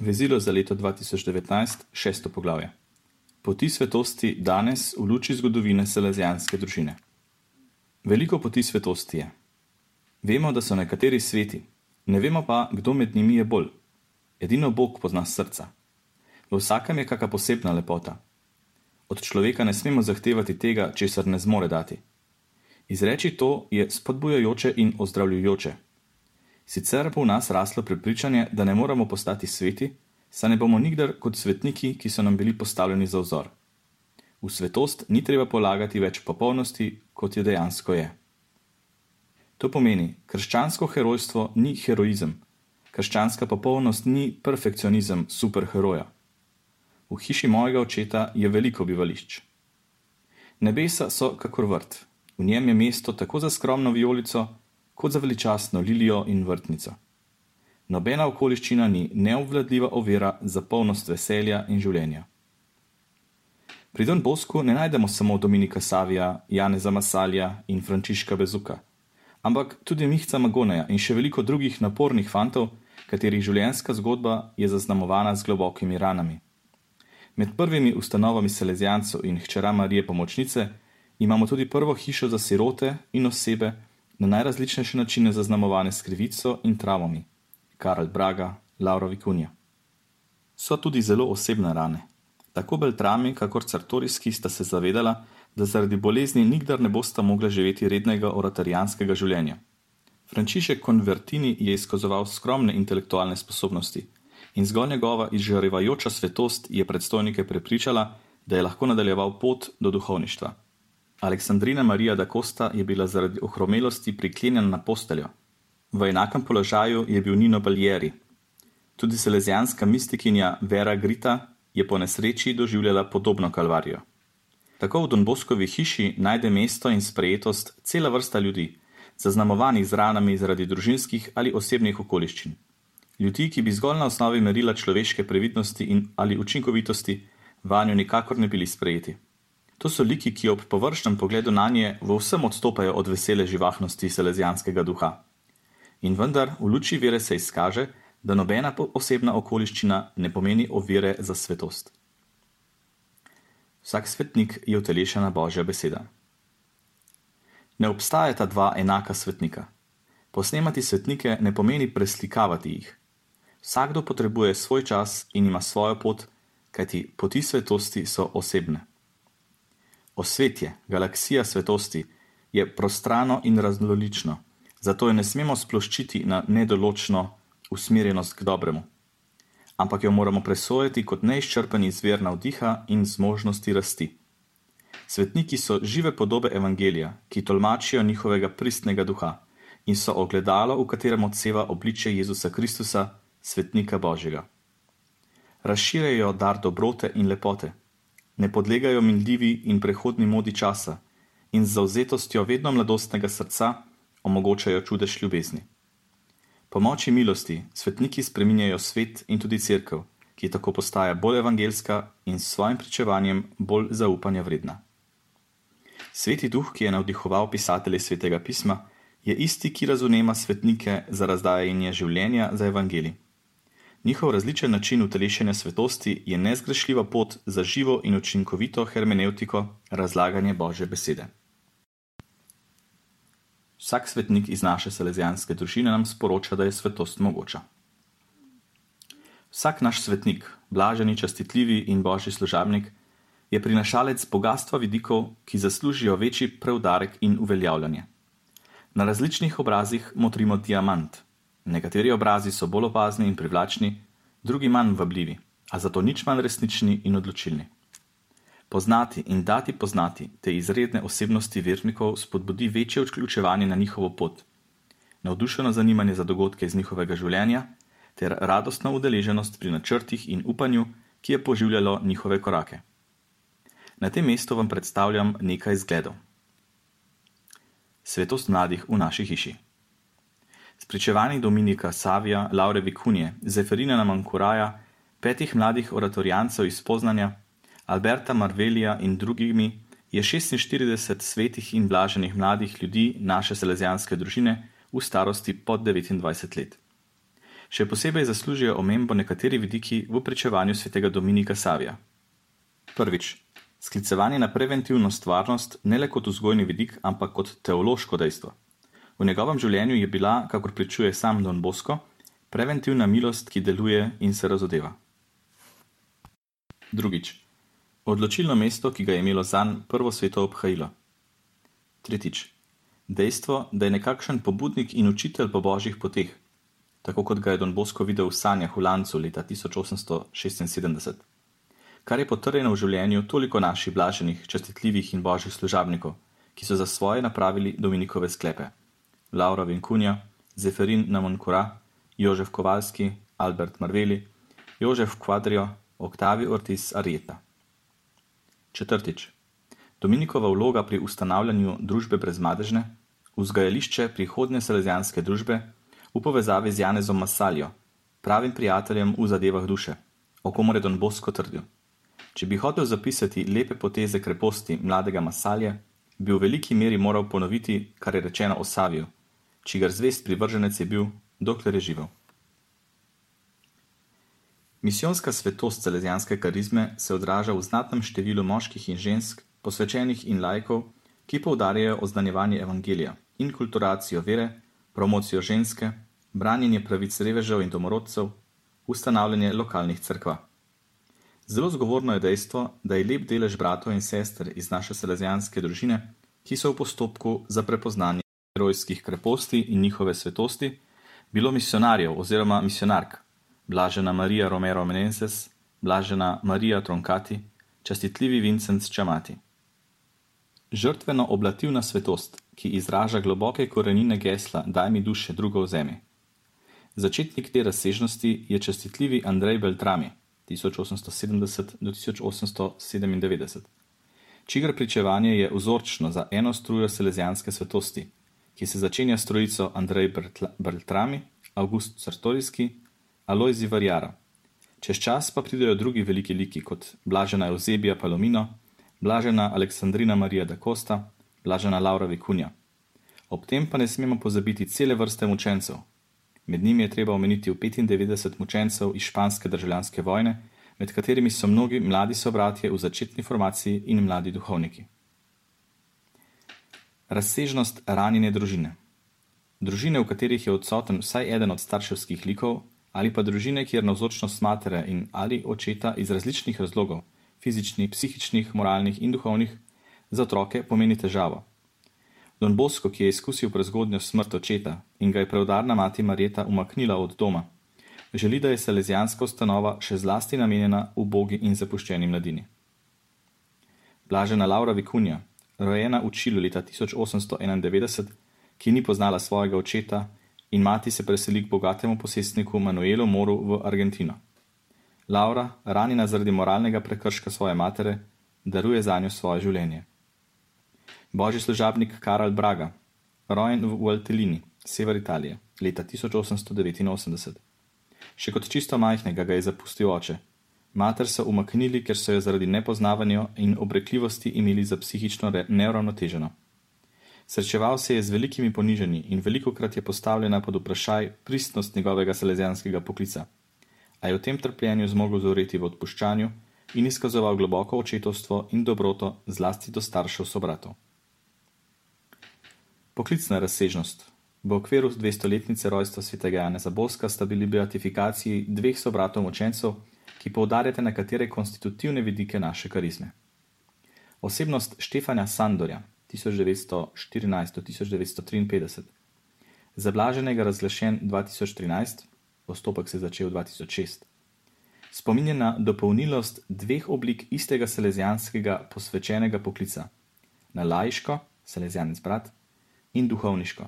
Vezilo za leto 2019, šesto poglavje. Poti svetosti danes v luči zgodovine selezijanske družine. Veliko poti svetosti je. Vemo, da so nekateri sveti, ne vemo pa, kdo med njimi je bolj. Edino Bog pozna srca. V vsakem je kakšna posebna lepota. Od človeka ne smemo zahtevati tega, česar ne zmore dati. Izreči to je spodbujajoče in ozdravljujoče. Sicer bo v nas raslo prepričanje, da ne moramo postati sveti, saj ne bomo nikdar kot svetniki, ki so nam bili postavljeni za vzor. V svetost ni treba polagati več popolnosti, kot je dejansko je. To pomeni, krščansko herojstvo ni heroizem, krščanska popolnost ni perfekcionizem superheroja. V hiši mojega očeta je veliko bivališč. Nebesa so kakor vrt, v njem je mesto tako za skromno vijolico, kot za veličastno lilijo in vrtnico. Nobena okoliščina ni neobvladljiva ovira za polnost veselja in življenja. Pri Don Bosku ne najdemo samo Dominika Savija, Janeza Masalja in Frančiška Bezuka, ampak tudi Mihca Magoneja in še veliko drugih napornih fantov, katerih življenjska zgodba je zaznamovana z globokimi ranami. Med prvimi ustanovami Salezijancev in hčera Marije Pomočnice imamo tudi prvo hišo za sirote in osebe, na najrazličnejše načine zaznamovane s krivico in travami. Karl Braga, Laura Vikunja. So tudi zelo osebne rane. Tako Beltrami, kakor Cartoriski sta se zavedala, da zaradi bolezni nikdar ne bosta mogla živeti rednega oratorijanskega življenja. Frančišek Konvertini je izkazoval skromne intelektualne sposobnosti in zgolj njegova izžarevajoča svetost je predstojnike prepričala, da je lahko nadaljeval pot do duhovništva. Aleksandrina Marija da Costa je bila zaradi ohromelosti priklenjena na posteljo. V enakem položaju je bil Nino Baljeri. Tudi selezijanska mistikinja Vera Grita je po nesreči doživljala podobno kalvarijo. Tako v Donboskovi hiši najde mesto in sprejetost cela vrsta ljudi, zaznamovanih z ranami zaradi družinskih ali osebnih okoliščin. Ljudi, ki bi zgolj na osnovi merila človeške previdnosti in ali učinkovitosti vanjo nikakor ne bili sprejeti. To so liki, ki ob površnem pogledu na nje v vsem odstopajo od vesele živahnosti selezijanskega duha. In vendar v luči vere se izkaže, da nobena osebna okoliščina ne pomeni ovire za svetost. Vsak svetnik je utelešena Božja beseda. Ne obstajata dva enaka svetnika. Posnemati svetnike ne pomeni preslikavati jih. Vsakdo potrebuje svoj čas in ima svojo pot, kajti poti svetosti so osebne. Osvetje, galaksija svetosti, je prostrano in raznolično, zato jo ne smemo sploščiti na nedoločno usmerjenost k dobremu. Ampak jo moramo presojati kot neizčrpen izvir navdiha in zmožnosti rasti. Svetniki so žive podobe evangelija, ki tolmačijo njihovega pristnega duha in so ogledalo, v katerem odseva obličje Jezusa Kristusa, svetnika Božjega. Razširjajo dar dobrote in lepote ne podlegajo minljivi in prehodni modi časa in z zauzetostjo vedno mladostnega srca omogočajo čudež ljubezni. Po moči milosti svetniki spreminjajo svet in tudi crkv, ki tako postaja bolj evangelska in s svojim pričevanjem bolj zaupanja vredna. Sveti duh, ki je navdihoval pisatelje svetega pisma, je isti, ki razumema svetnike za razdajanje življenja za evangelij. Njihov različen način utelešenja svetosti je nezgrešljiva pot za živo in učinkovito hermeneutiko razlaganje Božje besede. Vsak svetnik iz naše salezijanske družine nam sporoča, da je svetost mogoča. Vsak naš svetnik, blaženi, častitljivi in božji služabnik, je prinašalec bogatstva vidikov, ki zaslužijo večji preudarek in uveljavljanje. Na različnih obrazih motrimo diamant – Nekateri obrazi so bolj opazni in privlačni, drugi manj vabljivi, a zato nič manj resnični in odločilni. Poznati in dati poznati te izredne osebnosti vernikov spodbudi večje vključevanje na njihovo pot, navdušeno zanimanje za dogodke iz njihovega življenja ter radostno udeleženost pri načrtih in upanju, ki je poživljalo njihove korake. Na tem mestu vam predstavljam nekaj zgledov. Svetost mladih v naši hiši. Spričevanji Dominika Savija, Laure Vikunje, Zeferina Namankuraja, petih mladih oratorijancev iz Poznanja, Alberta Marvelija in drugimi je 46 svetih in blaženih mladih ljudi naše selezijanske družine v starosti pod 29 let. Še posebej zaslužijo omembo nekateri vidiki v pričevanju svetega Dominika Savija. Prvič, sklicevanje na preventivno stvarnost ne le kot vzgojni vidik, ampak kot teološko dejstvo. V njegovem življenju je bila, kakor pričuje sam Don Bosco, preventivna milost, ki deluje in se razodeva. Drugič, odločilno mesto, ki ga je imelo zanj prvo sveto obhajilo. Tretjič, dejstvo, da je nekakšen pobudnik in učitelj po božjih poteh, tako kot ga je Don Bosco videl v sanjah v Lancu leta 1876, kar je potrjeno v življenju toliko naših blaženih, čestitljivih in božjih služabnikov, ki so za svoje napravili Dominikove sklepe: Laura Vinkunja, Zeferin Namonkura, Jožef Kovalski, Albert Marveli, Jožef Kvadrio, Oktavi Ortiz Arieta. Četrtič. Dominikova vloga pri ustanavljanju družbe brezmadežne, vzgajališče prihodne salezijanske družbe, v povezavi z Janezom Masaljo, pravim prijateljem v zadevah duše, o komor je Don Bosko trdil. Če bi hotel zapisati lepe poteze kreposti mladega Masalje, bi v veliki meri moral ponoviti, kar je rečeno o Saviju, čigar zvest privrženec je bil, dokler je živel. Misijonska svetost celezijanske karizme se odraža v znatnem številu moških in žensk, posvečenih in lajkov, ki poudarjajo oznanjevanje evangelija in kulturacijo vere, promocijo ženske, branjenje pravic revežev in domorodcev, ustanavljanje lokalnih crkva. Zelo zgovorno je dejstvo, da je lep delež bratov in sester iz naše selezijanske družine, ki so v postopku za prepoznanje herojskih kreposti in njihove svetosti, bilo misionarjev oziroma misionark, blažena Marija Romero Menezes, blažena Marija Tronkati, častitljivi Vincent Čamati. Žrtveno oblativna svetost, ki izraža globoke korenine gesla Daj mi duše drugo v zemi. Začetnik te razsežnosti je čestitljivi Andrej Beltrami 1870 do 1897, čigar pričevanje je vzorčno za eno strujo selezijanske svetosti, ki se začenja s trojico Andrej Beltrami, August Sartorijski, Alojzi Varjara. Čez čas pa pridejo drugi veliki liki kot Blažena Eusebija Palomino, blažena Aleksandrina Marija da Costa, blažena Laura Vikunja. Ob tem pa ne smemo pozabiti cele vrste mučencev. Med njimi je treba omeniti 95 mučencev iz španske državljanske vojne, med katerimi so mnogi mladi sobratje v začetni formaciji in mladi duhovniki. Razsežnost ranjene družine. Družine, v katerih je odsoten vsaj eden od starševskih likov, ali pa družine, kjer navzočnost matere in ali očeta iz različnih razlogov fizičnih, psihičnih, moralnih in duhovnih, za otroke pomeni težavo. Don Bosko, ki je izkusil prezgodnjo smrt očeta in ga je preudarna mati Marjeta umaknila od doma, želi, da je salezijanska ustanova še zlasti namenjena ubogi in zapuščeni mladini. Blažena Laura Vikunja, rojena v Čilu leta 1891, ki ni poznala svojega očeta in mati se preseli k bogatemu posestniku Manuelu Moru v Argentino. Laura, ranjena zaradi moralnega prekrška svoje matere, daruje za njo svoje življenje. Božji služabnik Karl Braga, rojen v Altelini, sever Italije, leta 1889. Še kot čisto majhnega ga je zapustil oče. Mater so umaknili, ker so jo zaradi nepoznavanja in obrekljivosti imeli za psihično neuravnoteženo. Srečeval se je z velikimi ponižanji in veliko krat je postavljena pod vprašaj pristnost njegovega salezijanskega poklica a je v tem trpljenju zmogel zoreti v odpuščanju in izkazoval globoko očetovstvo in dobroto zlasti do staršev sobratov. Poklicna razsežnost. V okviru 200-letnice rojstva svetega Janeza Boska sta bili beatifikaciji dveh sobratov učencev, ki poudarjate nekatere konstitutivne vidike naše karizme. Osebnost Štefanja Sandorja 1914-1953, zablaženega razglašen 2013, postopek se je začel 2006. Spominja na dopolnilost dveh oblik istega selezijanskega posvečenega poklica: na lajško, selezijanec brat, in duhovniško.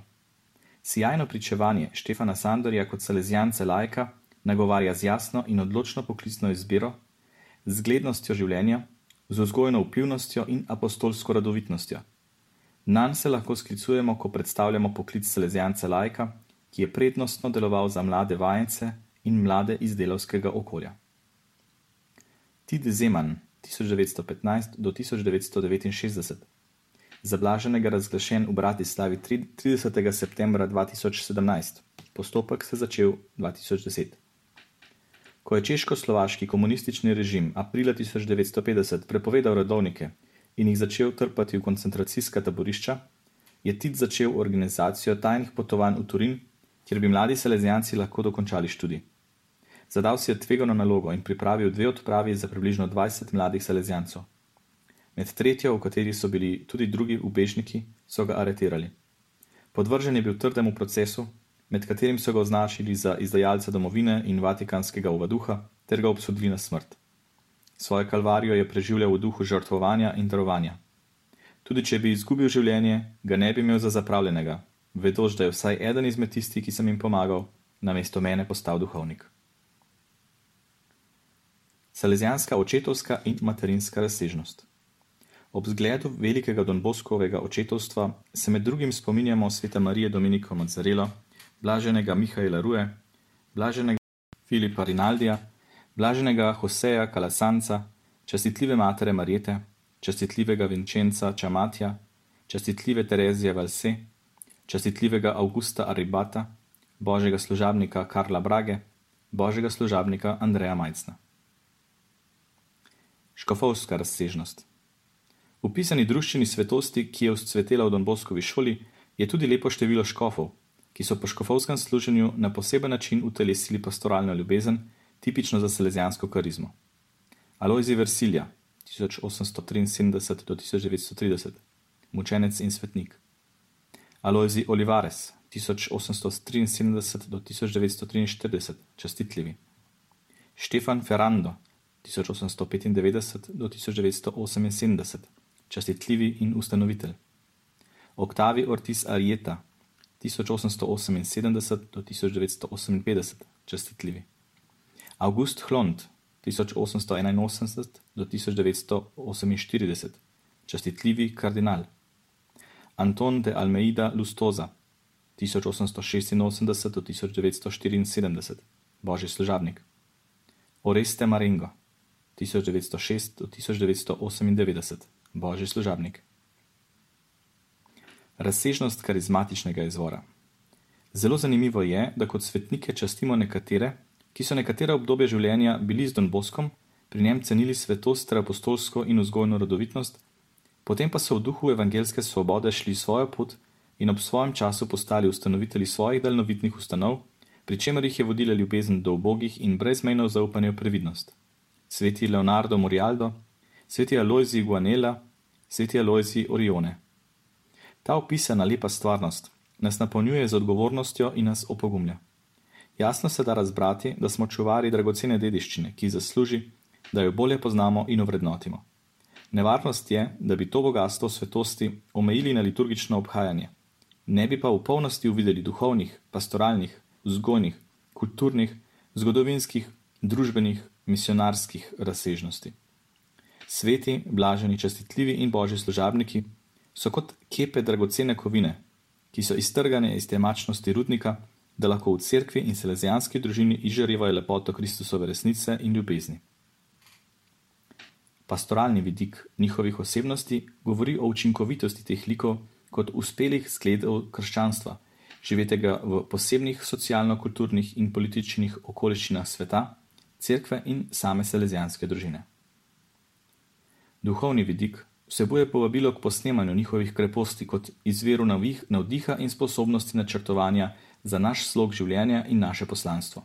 Sijajno pričevanje Štefana Sandorja kot selezijance lajka nagovarja z jasno in odločno poklicno izbiro, z zglednostjo življenja, z vzgojno vplivnostjo in apostolsko radovitnostjo. Nan se lahko sklicujemo, ko predstavljamo poklic selezijance lajka ki je prednostno deloval za mlade vajence in mlade iz delovskega okolja. Tid Zeman 1915 do 1969 zablaženega razglašen v Bratislavi 30. septembra 2017. Postopek se začel 2010. Ko je češko-slovaški komunistični režim aprila 1950 prepovedal redovnike in jih začel trpati v koncentracijska taborišča, je Tit začel organizacijo tajnih potovanj v Turin, kjer bi mladi salezijanci lahko dokončali študij. Zadal si je tvegano nalogo in pripravil dve odpravi za približno 20 mladih salezijancov. Med tretjo, v kateri so bili tudi drugi ubežniki, so ga aretirali. Podvržen je bil trdemu procesu, med katerim so ga označili za izdajalca domovine in vatikanskega uvaduha, ter ga obsodili na smrt. Svojo kalvarijo je preživljal v duhu žrtvovanja in darovanja. Tudi če bi izgubil življenje, ga ne bi imel za zapravljenega, vedoč, da je vsaj eden izmed tistih, ki sem jim pomagal, namesto mene postal duhovnik. Salezijanska očetovska in materinska razsežnost. Ob zgledu velikega Donboskovega očetovstva se med drugim spominjamo sveta Marije Dominiko Mazzarelo, blaženega Mihajla Ruje, blaženega Filipa Rinaldija, blaženega Joseja Kalasanca, častitljive matere Marjete, častitljivega Vincenca Čamatja, častitljive Terezije Valse, častitljivega Augusta Aribata, božjega služabnika Karla Brage, božjega služabnika Andreja Majcna. Škofovska razsežnost. V pisani druščini svetosti, ki je vzcvetela v Donboskovi šoli, je tudi lepo število škofov, ki so po škofovskem služenju na poseben način utelesili pastoralno ljubezen, tipično za selezijansko karizmo. Alojzi Versilja, 1873 do 1930, mučenec in svetnik. Alojzi Olivares, 1873 do 1943, častitljivi. Štefan Ferrando, 1895 do 1978, častitljivi in ustanovitelj. Octavi Ortiz Arieta, 1878 do 1958, častitljivi. August Hlond, 1881 do 1948, častitljivi kardinal. Anton de Almeida Lustoza, 1886 do 1974, božji služabnik. Oreste Marengo, 1906 do 1998, božji služabnik. Razsežnost karizmatičnega izvora. Zelo zanimivo je, da kot svetnike častimo nekatere, ki so nekatera obdobja življenja bili z Don Boskom, pri njem cenili svetost, apostolsko in vzgojno rodovitnost, potem pa so v duhu evangelske svobode šli svojo pot in ob svojem času postali ustanovitelji svojih daljnovitnih ustanov, pri čemer jih je vodila ljubezen do ubogih in brezmejno zaupanje v previdnost. Sveti Leonardo Morialdo, sveti Alojzi Guanela, sveti Alojzi Orione. Ta opisana lepa stvarnost nas napolnjuje z odgovornostjo in nas opogumlja. Jasno se da razbrati, da smo čuvari dragocene dediščine, ki zasluži, da jo bolje poznamo in ovrednotimo. Nevarnost je, da bi to bogatstvo svetosti omejili na liturgično obhajanje, ne bi pa v polnosti uvideli duhovnih, pastoralnih, vzgojnih, kulturnih, zgodovinskih, družbenih, misionarskih razsežnosti. Sveti, blaženi, čestitljivi in božji služabniki so kot kepe dragocene kovine, ki so iztrgane iz temačnosti rudnika da lahko v cerkvi in selezijanski družini izžarevajo lepoto Kristusove resnice in ljubezni. Pastoralni vidik njihovih osebnosti govori o učinkovitosti teh likov kot uspelih skledov krščanstva, živetega v posebnih socialno-kulturnih in političnih okoliščinah sveta, cerkve in same selezijanske družine. Duhovni vidik vsebuje povabilo k posnemanju njihovih kreposti kot izveru navdiha in sposobnosti načrtovanja za naš slog življenja in naše poslanstvo.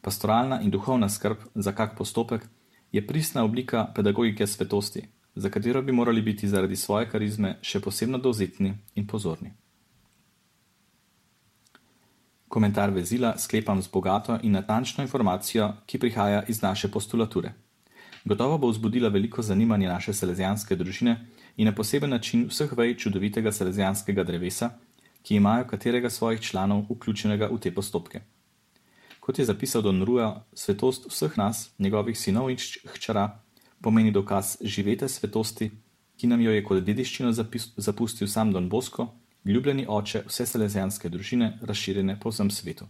Pastoralna in duhovna skrb za kak postopek je pristna oblika pedagogike svetosti, za katero bi morali biti zaradi svoje karizme še posebno dovzetni in pozorni. Komentar vezila sklepam z bogato in natančno informacijo, ki prihaja iz naše postulature. Gotovo bo vzbudila veliko zanimanje naše selezijanske družine in na poseben način vseh vej čudovitega selezijanskega drevesa, ki imajo katerega svojih članov vključenega v te postopke. Kot je zapisal Don Ruja, svetost vseh nas, njegovih sinov in hčera, pomeni dokaz živete svetosti, ki nam jo je kot dediščino zapustil sam Don Bosko, ljubljeni oče vse selezijanske družine, razširjene po vsem svetu.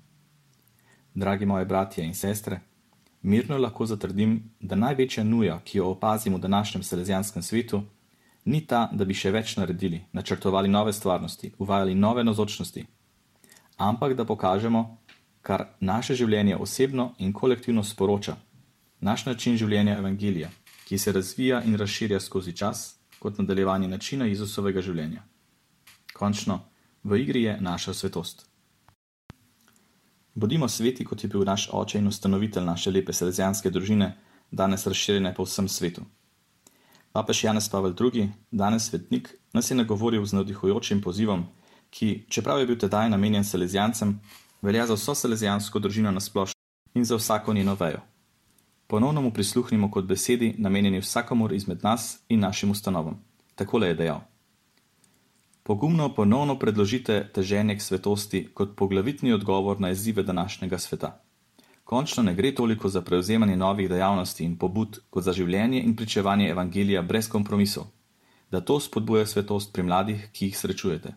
Dragi moje bratje in sestre, mirno lahko zatrdim, da največja nuja, ki jo opazimo v današnjem selezijanskem svetu, ni ta, da bi še več naredili, načrtovali nove stvarnosti, uvajali nove nazočnosti, ampak da pokažemo, kar naše življenje osebno in kolektivno sporoča, naš način življenja evangelija, ki se razvija in razširja skozi čas kot nadaljevanje načina Jezusovega življenja. Končno, v igri je naša svetost. Bodimo sveti, kot je bil naš oče in ustanovitelj naše lepe selezijanske družine, danes razširjene po vsem svetu. Papež Janez Pavel II., danes svetnik, nas je nagovoril z navdihujočim pozivom, ki, čeprav je bil tedaj namenjen selezijancem, velja za vso selezijansko družino na splošno in za vsako njeno vejo. Ponovno mu prisluhnimo kot besedi, namenjeni vsakomur izmed nas in našim ustanovam. Takole je dejal. Pogumno ponovno predložite teženje k svetosti kot poglavitni odgovor na izzive današnjega sveta. Končno ne gre toliko za prevzemanje novih dejavnosti in pobud, kot za življenje in pričevanje evangelija brez kompromisov, da to spodbuja svetost pri mladih, ki jih srečujete.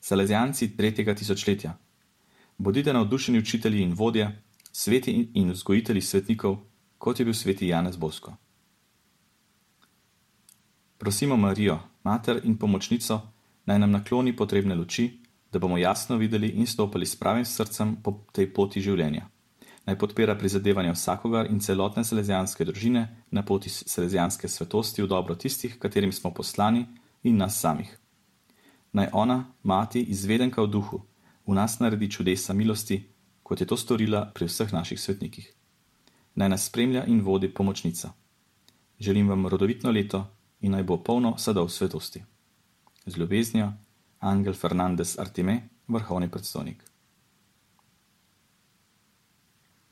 Salezijanci tretjega tisočletja. Bodite navdušeni učitelji in vodje, sveti in vzgojitelji svetnikov, kot je bil sveti Janez Bosko. Prosimo Marijo, mater in pomočnico, naj nam nakloni potrebne luči, da bomo jasno videli in stopili s pravim srcem po tej poti življenja. Naj podpira prizadevanja vsakogar in celotne selezijanske družine na poti selezijanske svetosti v dobro tistih, katerim smo poslani in nas samih. Naj ona, mati, izvedenka v duhu, v nas naredi čudesa milosti, kot je to storila pri vseh naših svetnikih naj nas spremlja in vodi pomočnica. Želim vam rodovitno leto in naj bo polno sadov svetosti. Z ljubeznijo, Angel Fernandez Artime, vrhovni predstojnik.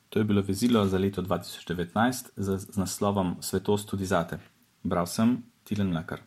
To je bilo vezilo za leto 2019 z, z naslovom Svetost tudi zate. Bral sem Tilen Mlakar.